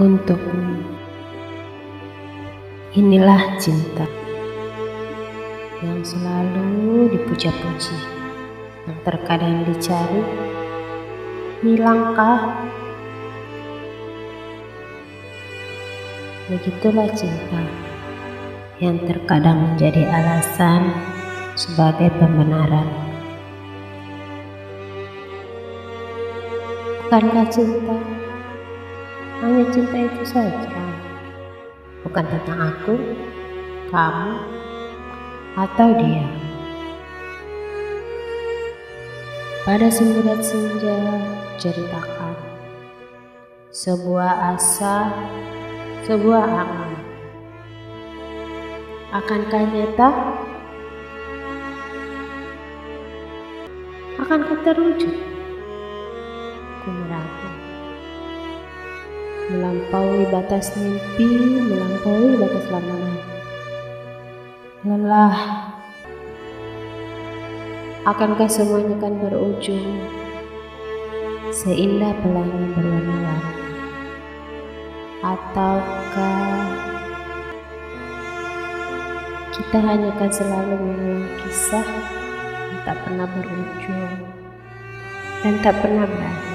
untukmu. Inilah cinta yang selalu dipuja-puji, yang terkadang dicari, hilangkah? Begitulah cinta yang terkadang menjadi alasan sebagai pembenaran. Bukankah cinta hanya cinta itu saja, bukan tentang aku, kamu, atau dia. Pada semburat senja, ceritakan sebuah asa, sebuah angan. Akankah nyata? Akankah terwujud? Ku. Melampaui batas mimpi, melampaui batas lamaran. Lelah. Akankah semuanya akan berujung seindah pelangi berwarna-warni? Ataukah kita hanya akan selalu mengulang kisah yang tak pernah berujung dan tak pernah berakhir?